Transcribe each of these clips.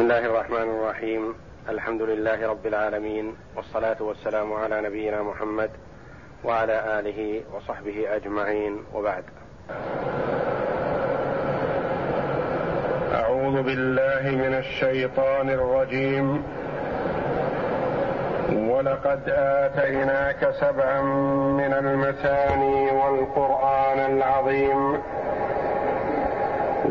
بسم الله الرحمن الرحيم الحمد لله رب العالمين والصلاه والسلام على نبينا محمد وعلى اله وصحبه اجمعين وبعد اعوذ بالله من الشيطان الرجيم ولقد اتيناك سبعا من المثاني والقران العظيم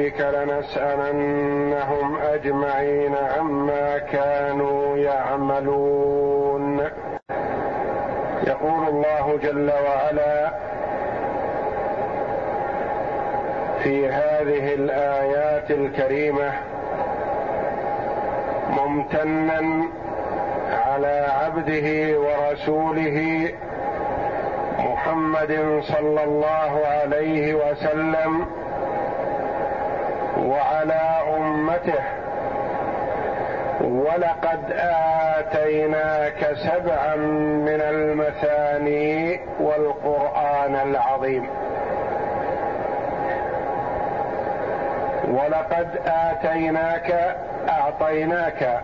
فوربك لنسألنهم أجمعين عما كانوا يعملون. يقول الله جل وعلا في هذه الآيات الكريمة ممتنا على عبده ورسوله محمد صلى الله عليه وسلم وعلى أمته. ولقد آتيناك سبعا من المثاني والقرآن العظيم. ولقد آتيناك أعطيناك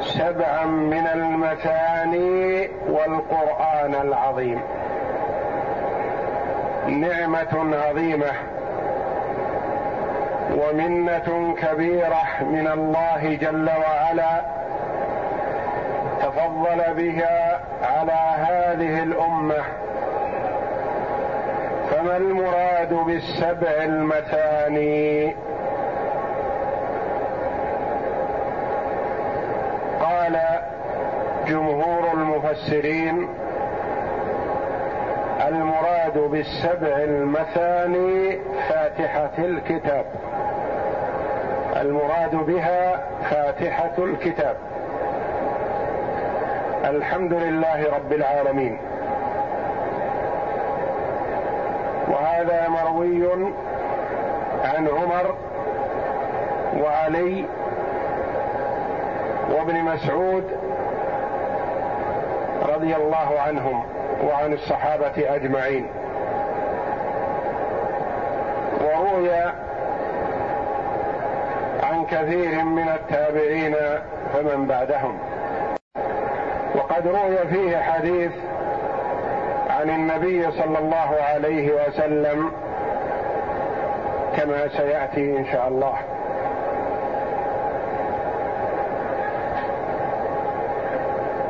سبعا من المثاني والقرآن العظيم. نعمة عظيمة. ومنة كبيرة من الله جل وعلا تفضل بها على هذه الأمة. فما المراد بالسبع المثاني؟ قال جمهور المفسرين المراد بالسبع المثاني فاتحة الكتاب. المراد بها فاتحة الكتاب. الحمد لله رب العالمين. وهذا مروي عن عمر وعلي وابن مسعود رضي الله عنهم وعن الصحابة أجمعين. وروي عن كثير من التابعين فمن بعدهم. وقد روي فيه حديث عن النبي صلى الله عليه وسلم كما سيأتي إن شاء الله.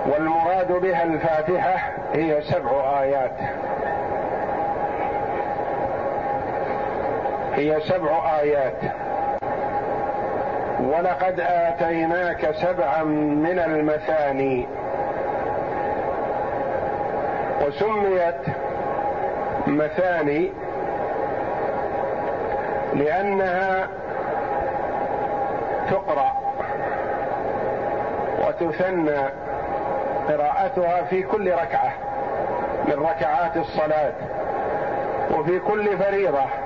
والمراد بها الفاتحة هي سبع آيات. هي سبع آيات. ولقد آتيناك سبعا من المثاني. وسميت مثاني لأنها تقرأ وتثنى قراءتها في كل ركعة من ركعات الصلاة وفي كل فريضة.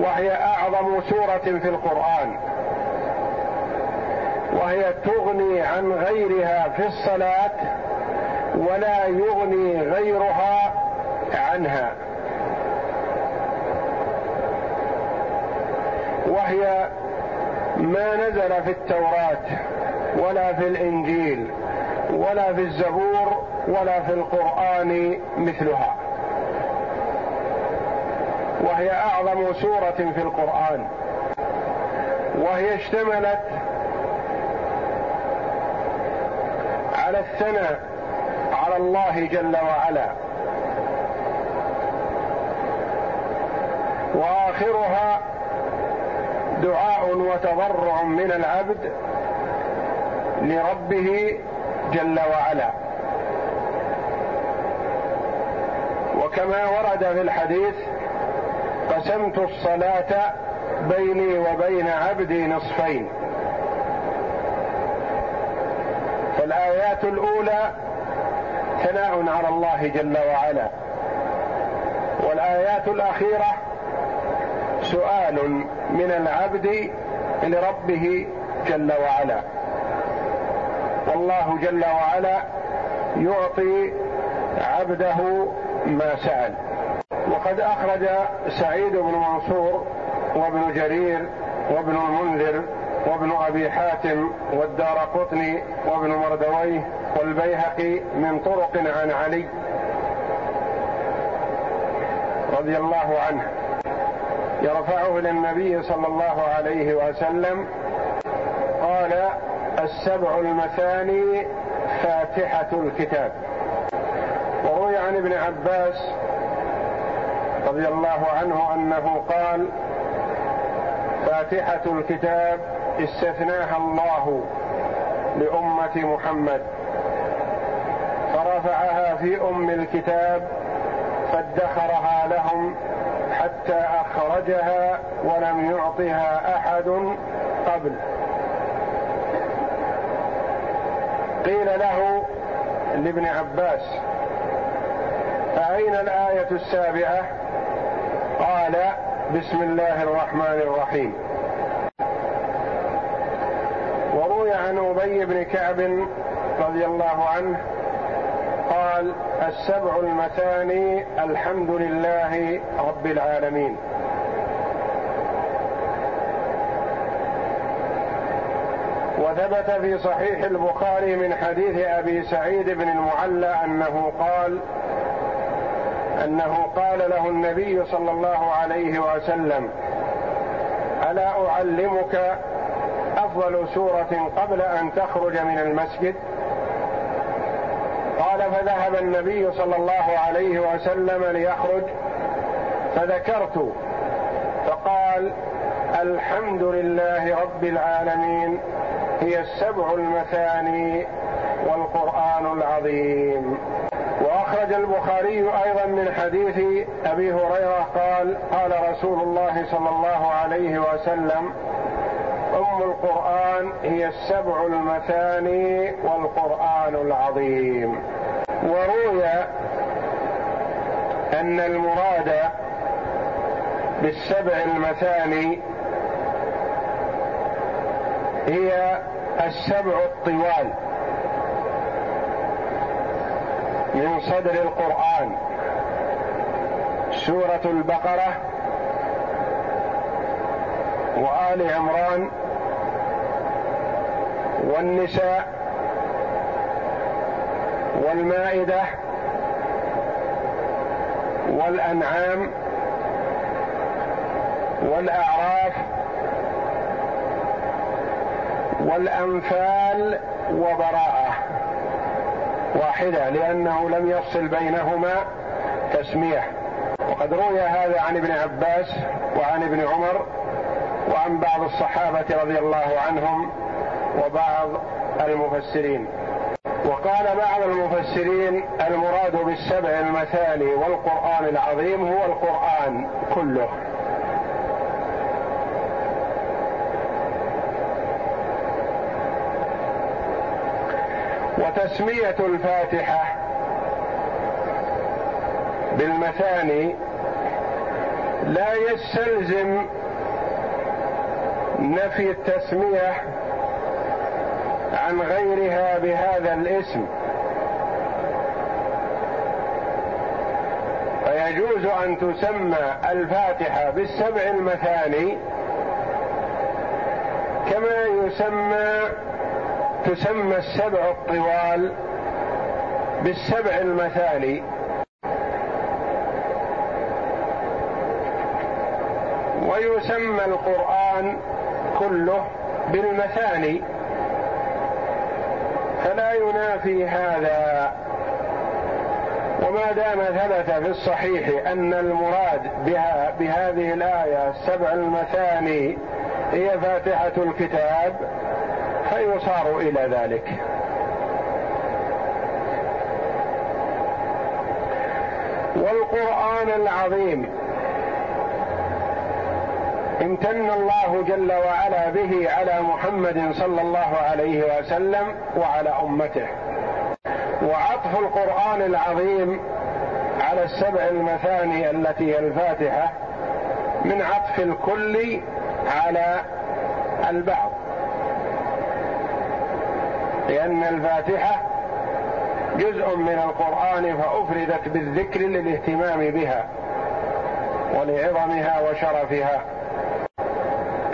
وهي أعظم سورة في القرآن. وهي تغني عن غيرها في الصلاة ولا يغني غيرها عنها. وهي ما نزل في التوراة ولا في الإنجيل ولا في الزبور ولا في القرآن مثلها. وهي أعظم سورة في القرآن وهي اشتملت على الثناء على الله جل وعلا. وآخرها دعاء وتضرع من العبد لربه جل وعلا. وكما ورد في الحديث قسمت الصلاة بيني وبين عبدي نصفين. فالآيات الأولى ثناء على الله جل وعلا. والآيات الأخيرة سؤال من العبد لربه جل وعلا. والله جل وعلا يعطي عبده ما سأل. وقد أخرج سعيد بن منصور وابن جرير وابن المنذر وابن أبي حاتم والدار قطني وابن مردويه والبيهقي من طرق عن علي رضي الله عنه. يرفعه إلى النبي صلى الله عليه وسلم قال السبع المثاني فاتحة الكتاب. وروي عن ابن عباس رضي الله عنه أنه قال فاتحة الكتاب استثناها الله لأمة محمد فرفعها في أم الكتاب فادخرها لهم حتى أخرجها ولم يعطها أحد قبل. قيل له لابن عباس فاين الآية السابعة؟ قال بسم الله الرحمن الرحيم. وروي عن أبي بن كعب رضي الله عنه قال السبع المثاني الحمد لله رب العالمين. وثبت في صحيح البخاري من حديث أبي سعيد بن المعلى أنه قال أنه قال له النبي صلى الله عليه وسلم ألا أعلمك أفضل سورة قبل أن تخرج من المسجد؟ قال فذهب النبي صلى الله عليه وسلم ليخرج فذكرت فقال الحمد لله رب العالمين هي السبع المثاني والقرآن العظيم. واخرج البخاري أيضا من حديث أبي هريرة قال قال رسول الله صلى الله عليه وسلم أم القرآن هي السبع المثاني والقرآن العظيم. وروي أن المراد بالسبع المثاني هي السبع الطوال. من صدر القرآن. سورة البقرة وآل عمران والنساء والمائدة والأنعام والأعراف والأنفال وبراءه واحدة لأنه لم يفصل بينهما تسمية. وقد روي هذا عن ابن عباس وعن ابن عمر وعن بعض الصحابة رضي الله عنهم وبعض المفسرين. وقال بعض المفسرين المراد بالسبع المثاني والقرآن العظيم هو القرآن كله. وتسمية الفاتحة بالمثاني لا يستلزم نفي التسمية عن غيرها بهذا الاسم. فيجوز أن تسمى الفاتحة بالسبع المثاني كما يسمى تسمى السبع الطوال بالسبع المثاني ويسمى القرآن كله بالمثاني. فلا ينافي هذا. وما دام ثبت في الصحيح أن المراد بها بهذه الآية السبع المثاني هي فاتحة الكتاب فيصار إلى ذلك. والقرآن العظيم امتن الله جل وعلا به على محمد صلى الله عليه وسلم وعلى أمته. وعطف القرآن العظيم على السبع المثاني التي هي الفاتحة من عطف الكل على البعض. لأن الفاتحة جزء من القرآن فأفردت بالذكر للاهتمام بها ولعظمها وشرفها.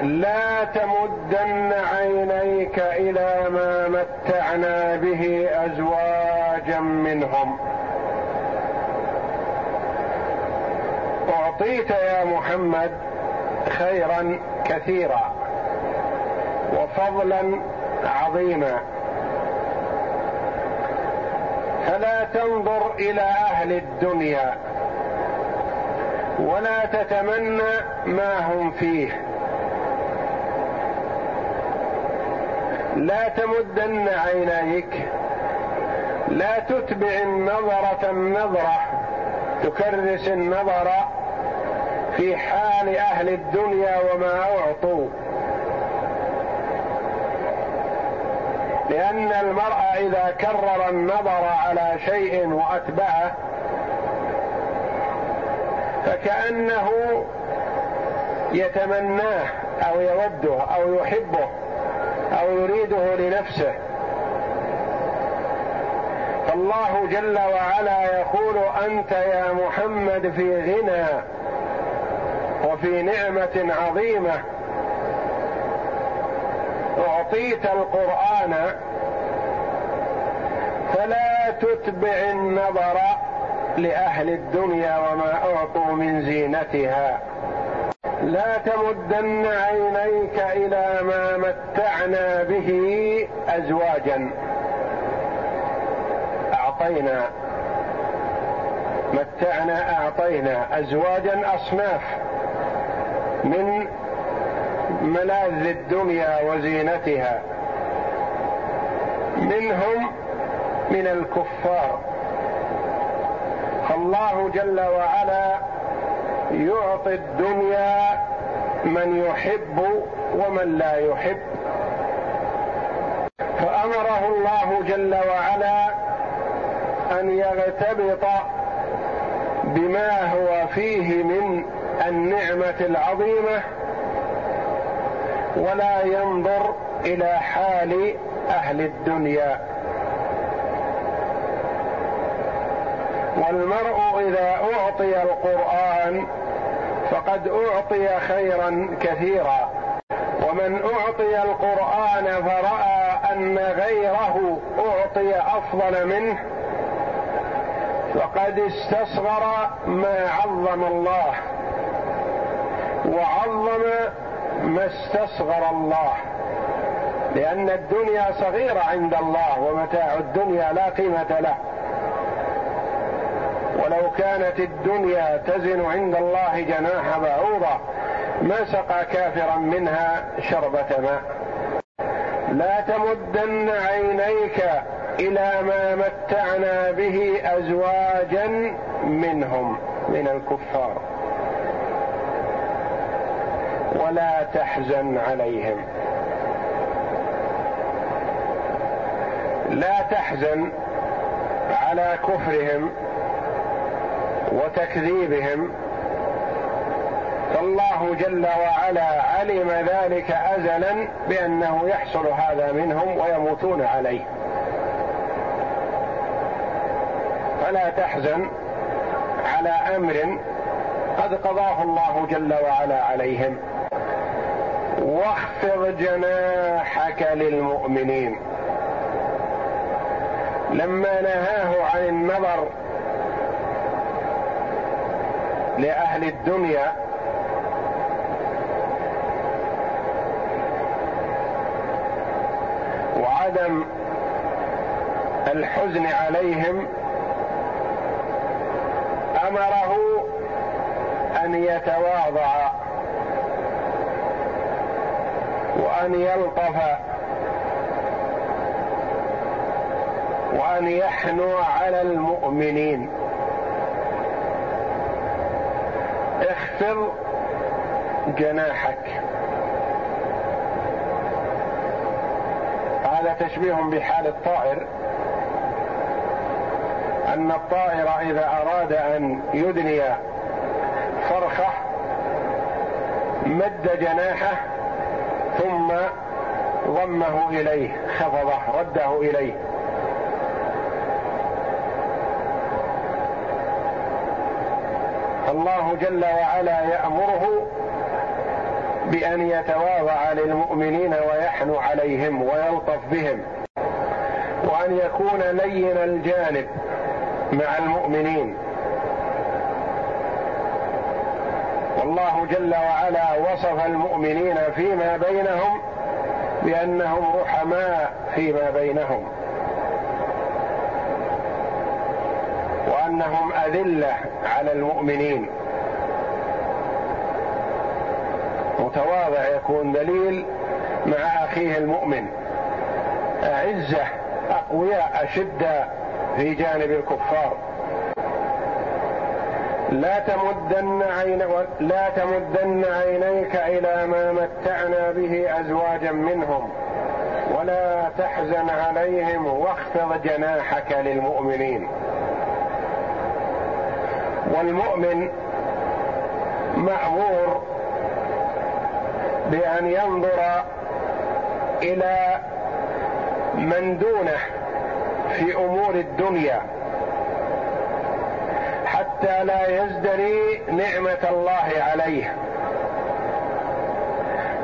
لا تمدن عينيك إلى ما متعنا به أزواجا منهم. أعطيت يا محمد خيرا كثيرا وفضلا عظيما. فلا تنظر إلى أهل الدنيا ولا تتمنى ما هم فيه. لا تمدن عينيك لا تتبع النظرة النظرة تكرس النظر في حال أهل الدنيا وما أعطوا. لأن المرء إذا كرر النظر على شيء وأتبعه فكأنه يتمناه أو يوده أو يحبه أو يريده لنفسه. فالله جل وعلا يقول أنت يا محمد في غنى وفي نعمة عظيمة. اعطيت القرآن فلا تتبع النظر لأهل الدنيا وما أعطوا من زينتها. لا تمدن عينيك إلى ما متعنا به ازواجا. أعطينا متعنا أعطينا ازواجا أصناف من ملاذ الدنيا وزينتها. منهم من الكفار. فالله جل وعلا يعطي الدنيا من يحب ومن لا يحب. فأمره الله جل وعلا أن يغتبط بما هو فيه من النعمة العظيمة ولا ينظر إلى حال أهل الدنيا. والمرء إذا أعطي القرآن فقد أعطي خيرا كثيرا. ومن أعطي القرآن فرأى أن غيره أعطي أفضل منه فقد استصغر ما عظم الله. وعظم ما استصغر الله. لأن الدنيا صغيرة عند الله ومتاع الدنيا لا قيمة له. ولو كانت الدنيا تزن عند الله جناح بعوضة ما سقى كافرا منها شربة ماء. لا تمدن عينيك إلى ما متعنا به أزواجا منهم من الكفار. ولا تحزن عليهم. لا تحزن على كفرهم وتكذيبهم. فالله جل وعلا علم ذلك ازلا بأنه يحصل هذا منهم ويموتون عليه. فلا تحزن على أمر قد قضاه الله جل وعلا عليهم. واخفض جناحك للمؤمنين. لما نهاه عن النظر لأهل الدنيا وعدم الحزن عليهم أمره أن يتواضع. وأن يلطف وأن يحنو على المؤمنين. اخفض جناحك. هذا تشبيه بحال الطائر. أن الطائر إذا أراد أن يدني فرخه مد جناحه ضمه إليه خفضه رده إليه. الله جل وعلا يأمره بأن يتواضع للمؤمنين ويحنو عليهم ويلطف بهم وأن يكون لين الجانب مع المؤمنين. والله جل وعلا وصف المؤمنين فيما بينهم بأنهم رحماء فيما بينهم. وأنهم أذلة على المؤمنين. متواضع يكون دليل مع أخيه المؤمن. أعزة أقوياء اشداء في جانب الكفار. لا تمدن عين لا تمدن عينيك إلى ما متعنا به أزواجا منهم. ولا تحزن عليهم واخفض جناحك للمؤمنين. والمؤمن مأمور بأن ينظر إلى من دونه في أمور الدنيا. حتى لا يزدري نعمة الله عليه.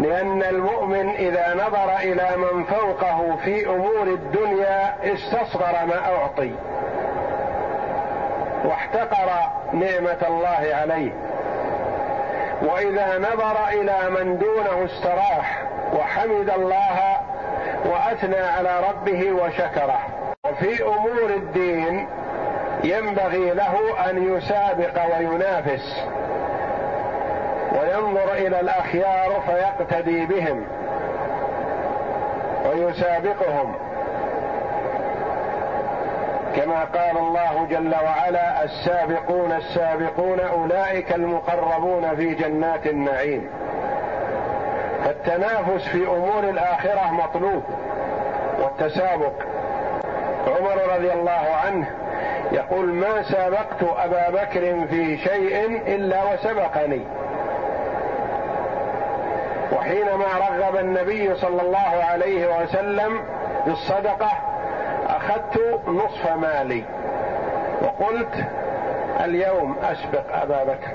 لأن المؤمن إذا نظر إلى من فوقه في أمور الدنيا استصغر ما أعطي. واحتقر نعمة الله عليه. وإذا نظر إلى من دونه استراح وحمد الله وأثنى على ربه وشكره. وفي أمور الدين ينبغي له أن يسابق وينافس وينظر إلى الأخيار فيقتدي بهم ويسابقهم. كما قال الله جل وعلا السابقون السابقون أولئك المقربون في جنات النعيم. فالتنافس في أمور الآخرة مطلوب والتسابق. عمر رضي الله عنه يقول ما سابقت أبا بكر في شيء إلا وسبقني. وحينما رغب النبي صلى الله عليه وسلم بالصدقة أخذت نصف مالي. وقلت اليوم أسبق أبا بكر.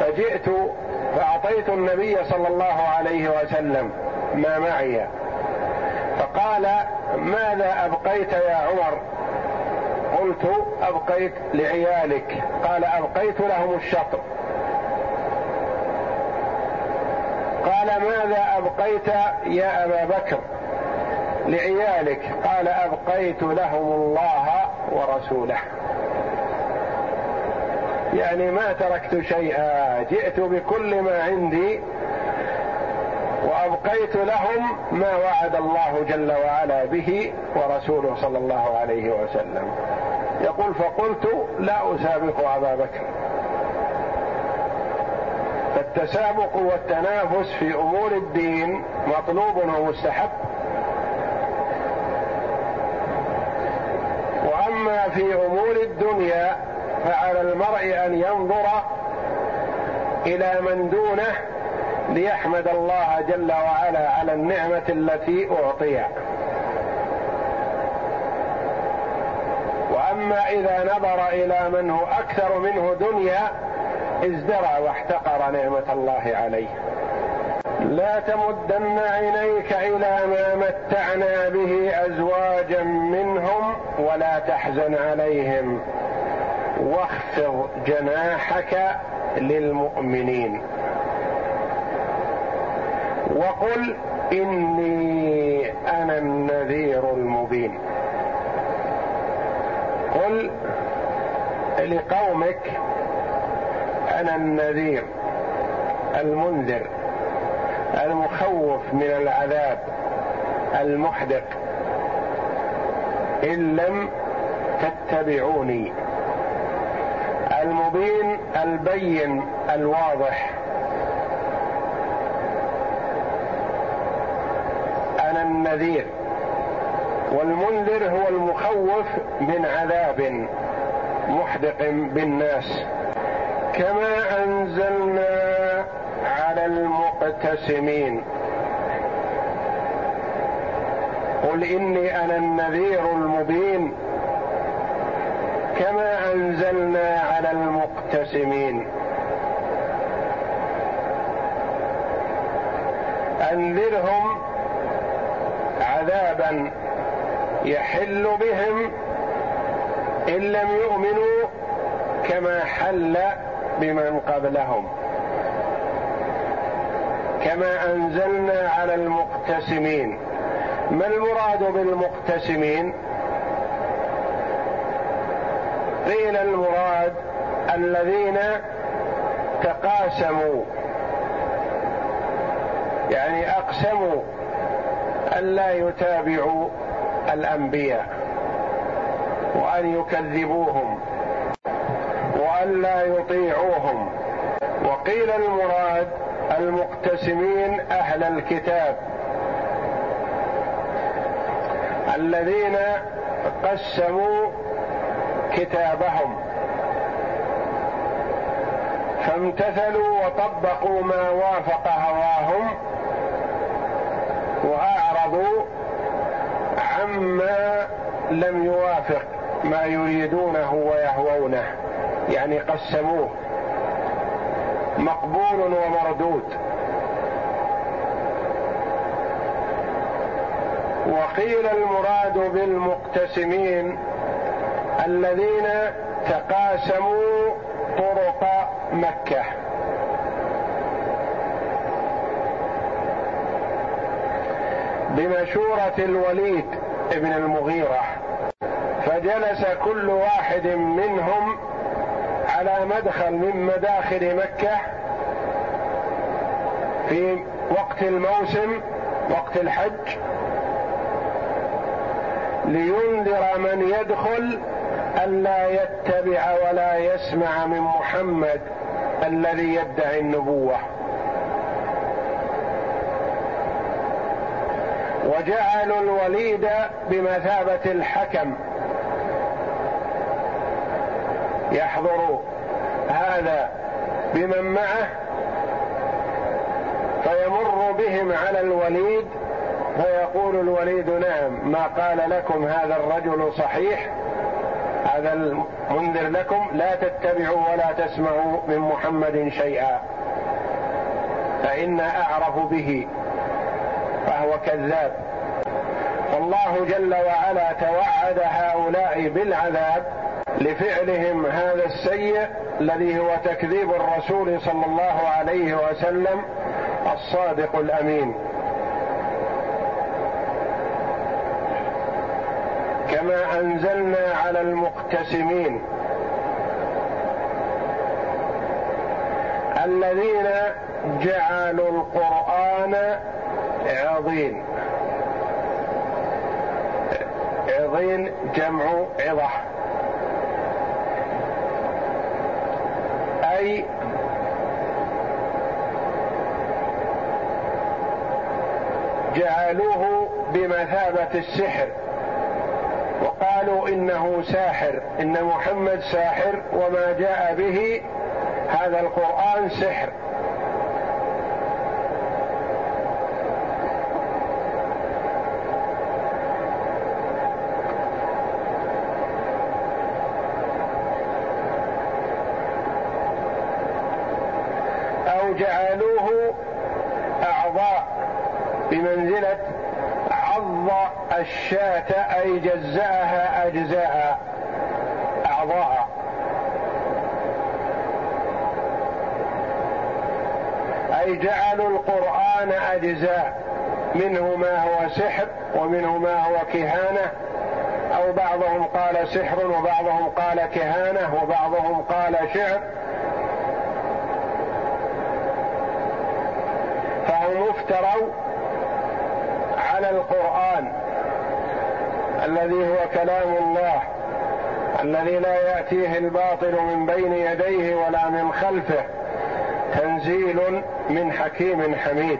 فجئت فأعطيت النبي صلى الله عليه وسلم ما معي. فقال ماذا أبقيت يا عمر؟ قلت أبقيت لعيالك. قال أبقيت لهم الشطر. قال ماذا أبقيت يا أبا بكر؟ لعيالك. قال أبقيت لهم الله ورسوله. يعني ما تركت شيئا. جئت بكل ما عندي وابقيت لهم ما وعد الله جل وعلا به ورسوله صلى الله عليه وسلم. يقول فقلت لا أسابق أبا بكر. فالتسابق والتنافس في أمور الدين مطلوب ومستحب. وأما في أمور الدنيا فعلى المرء أن ينظر إلى من دونه ليحمد الله جل وعلا على النعمة التي أعطي. وأما إذا نظر إلى من هو أكثر منه دنيا ازدرى واحتقر نعمة الله عليه. لا تمدن عينيك إلى ما متعنا به أزواجا منهم ولا تحزن عليهم. واخفض جناحك للمؤمنين. وقل إني أنا النذير المبين. قل لقومك أنا النذير المنذر المخوف من العذاب المحدق. إن لم تتبعوني. المبين البين الواضح أنا النذير. والمنذر هو المخوف من عذاب محدق بالناس. كما أنزلنا على المقتسمين. قل إني أنا النذير المبين. كما أنزلنا على المقتسمين. أنذرهم عذابا يحل بهم إن لم يؤمنوا كما حل بمن قبلهم. كما أنزلنا على المقتسمين. ما المراد بالمقتسمين؟ قيل المراد الذين تقاسموا يعني أقسموا الا يتابعوا الأنبياء وأن يكذبوهم وأن لا يطيعوهم. وقيل المراد المقتسمين أهل الكتاب الذين قسموا كتابهم فامتثلوا وطبقوا ما وافق هواهم عما لم يوافق ما يريدونه ويهوونه يعني قسموه. مقبول ومردود. وقيل المراد بالمقتسمين الذين تقاسموا طرق مكة. بمشورة الوليد بن المغيرة. فجلس كل واحد منهم على مدخل من مداخل مكة في وقت الموسم وقت الحج لينذر من يدخل ألا يتبع ولا يسمع من محمد الذي يدعي النبوة. وجعلوا الوليد بمثابة الحكم. يحضر هذا بمن معه فيمر بهم على الوليد فيقول الوليد نعم ما قال لكم هذا الرجل صحيح؟ هذا المنذر لكم لا تتبعوا ولا تسمعوا من محمد شيئا فإنا أعرف به. فهو كذاب فالله جل وعلا توعد هؤلاء بالعذاب لفعلهم هذا السيء الذي هو تكذيب الرسول صلى الله عليه وسلم الصادق الأمين. كما أنزلنا على المقتسمين. الذين جعلوا القرآن عظيم عظيم جمع عظه أي جعلوه بمثابة السحر. وقالوا إنه ساحر إن محمد ساحر وما جاء به هذا القرآن سحر. جعلوه أعضاء بمنزلة عض الشاة أي جزأها أجزاء أعضاء. أي جعلوا القرآن أجزاء منه ما هو سحر ومنه ما هو كهانة. أو بعضهم قال سحر وبعضهم قال كهانة وبعضهم قال شعر. افتروا على القرآن الذي هو كلام الله الذي لا يأتيه الباطل من بين يديه ولا من خلفه تنزيل من حكيم حميد.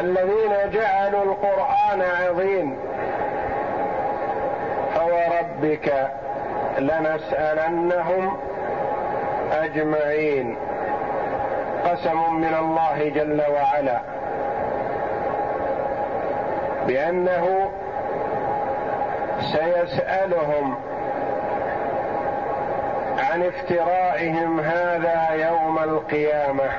الذين جعلوا القرآن عظيم فوربك لنسألنهم أجمعين. قسم من الله جل وعلا بأنه سيسألهم عن افترائهم هذا يوم القيامة.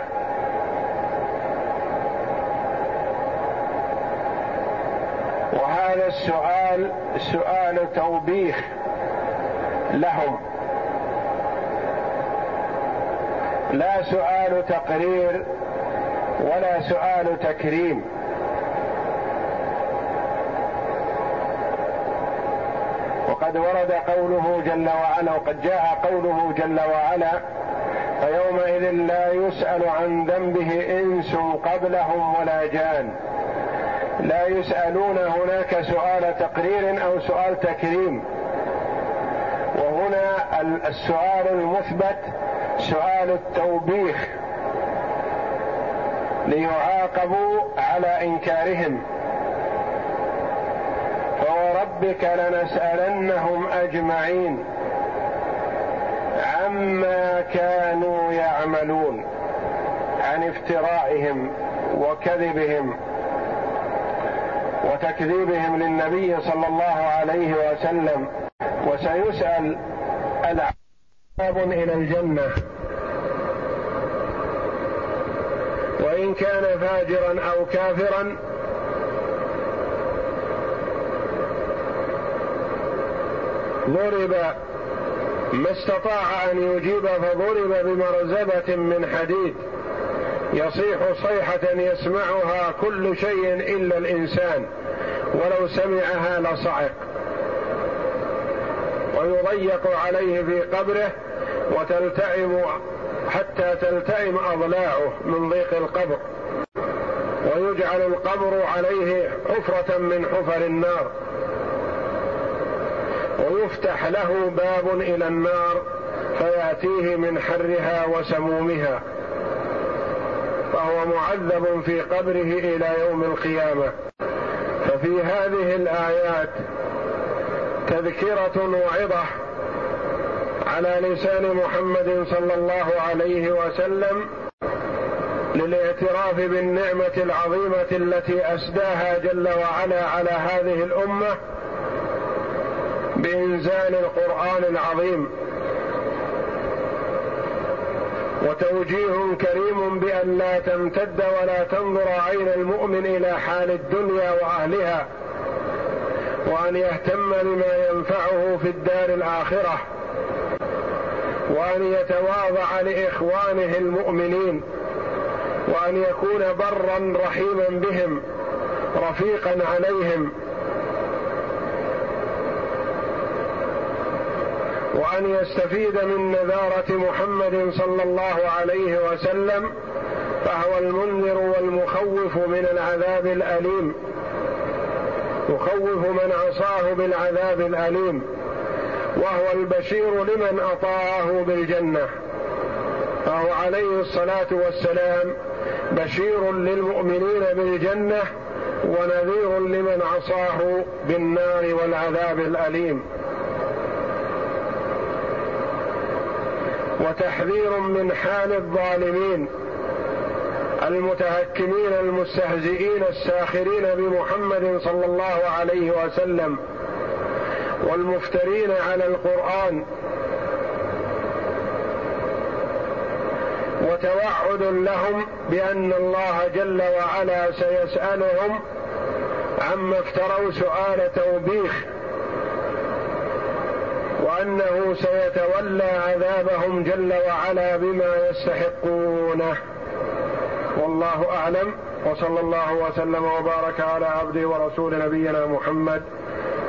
وهذا السؤال سؤال توبيخ لهم. لا سؤال تقرير ولا سؤال تكريم. وقد ورد قوله جل وعلا وقد جاء قوله جل وعلا فيومئذ لا يسأل عن ذنبه إنس قبلهم ولا جان. لا يسألون هناك سؤال تقرير أو سؤال تكريم. وهنا السؤال المثبت سؤال التوبيخ ليعاقبوا على إنكارهم. فوربك لنسألنهم أجمعين عما كانوا يعملون عن افترائهم وكذبهم وتكذيبهم للنبي صلى الله عليه وسلم. وسيسأل العذاب إلى الجنة. وإن كان فاجرا أو كافرا ضرب ما استطاع أن يجيب فضرب بمرزبة من حديد يصيح صيحة يسمعها كل شيء إلا الإنسان ولو سمعها لصعق ويضيق عليه في قبره وتلتئم حتى تلتئم أضلاعه من ضيق القبر ويجعل القبر عليه حفرة من حفر النار. ويفتح له باب إلى النار فيأتيه من حرها وسمومها. فهو معذب في قبره إلى يوم القيامة. ففي هذه الآيات تذكرة وعظة على لسان محمد صلى الله عليه وسلم للاعتراف بالنعمة العظيمة التي أسداها جل وعلا على هذه الأمة بإنزال القرآن العظيم. وتوجيه كريم بأن لا تمتد ولا تنظر عين المؤمن إلى حال الدنيا وأهلها وأن يهتم بما ينفعه في الدار الآخرة. وأن يتواضع لإخوانه المؤمنين وأن يكون برا رحيما بهم رفيقا عليهم. وأن يستفيد من نذارة محمد صلى الله عليه وسلم فهو المنذر والمخوف من العذاب الأليم. يخوف من عصاه بالعذاب الأليم. وهو البشير لمن أطاعه بالجنة. فهو عليه الصلاة والسلام بشير للمؤمنين بالجنة ونذير لمن عصاه بالنار والعذاب الأليم. وتحذير من حال الظالمين المتهكمين المستهزئين الساخرين بمحمد صلى الله عليه وسلم والمفترين على القرآن. وتوعد لهم بأن الله جل وعلا سيسألهم عما افتروا سؤال توبيخ وأنه سيتولى عذابهم جل وعلا بما يستحقونه. والله أعلم وصلى الله وسلم وبارك على عبده ورسول نبينا محمد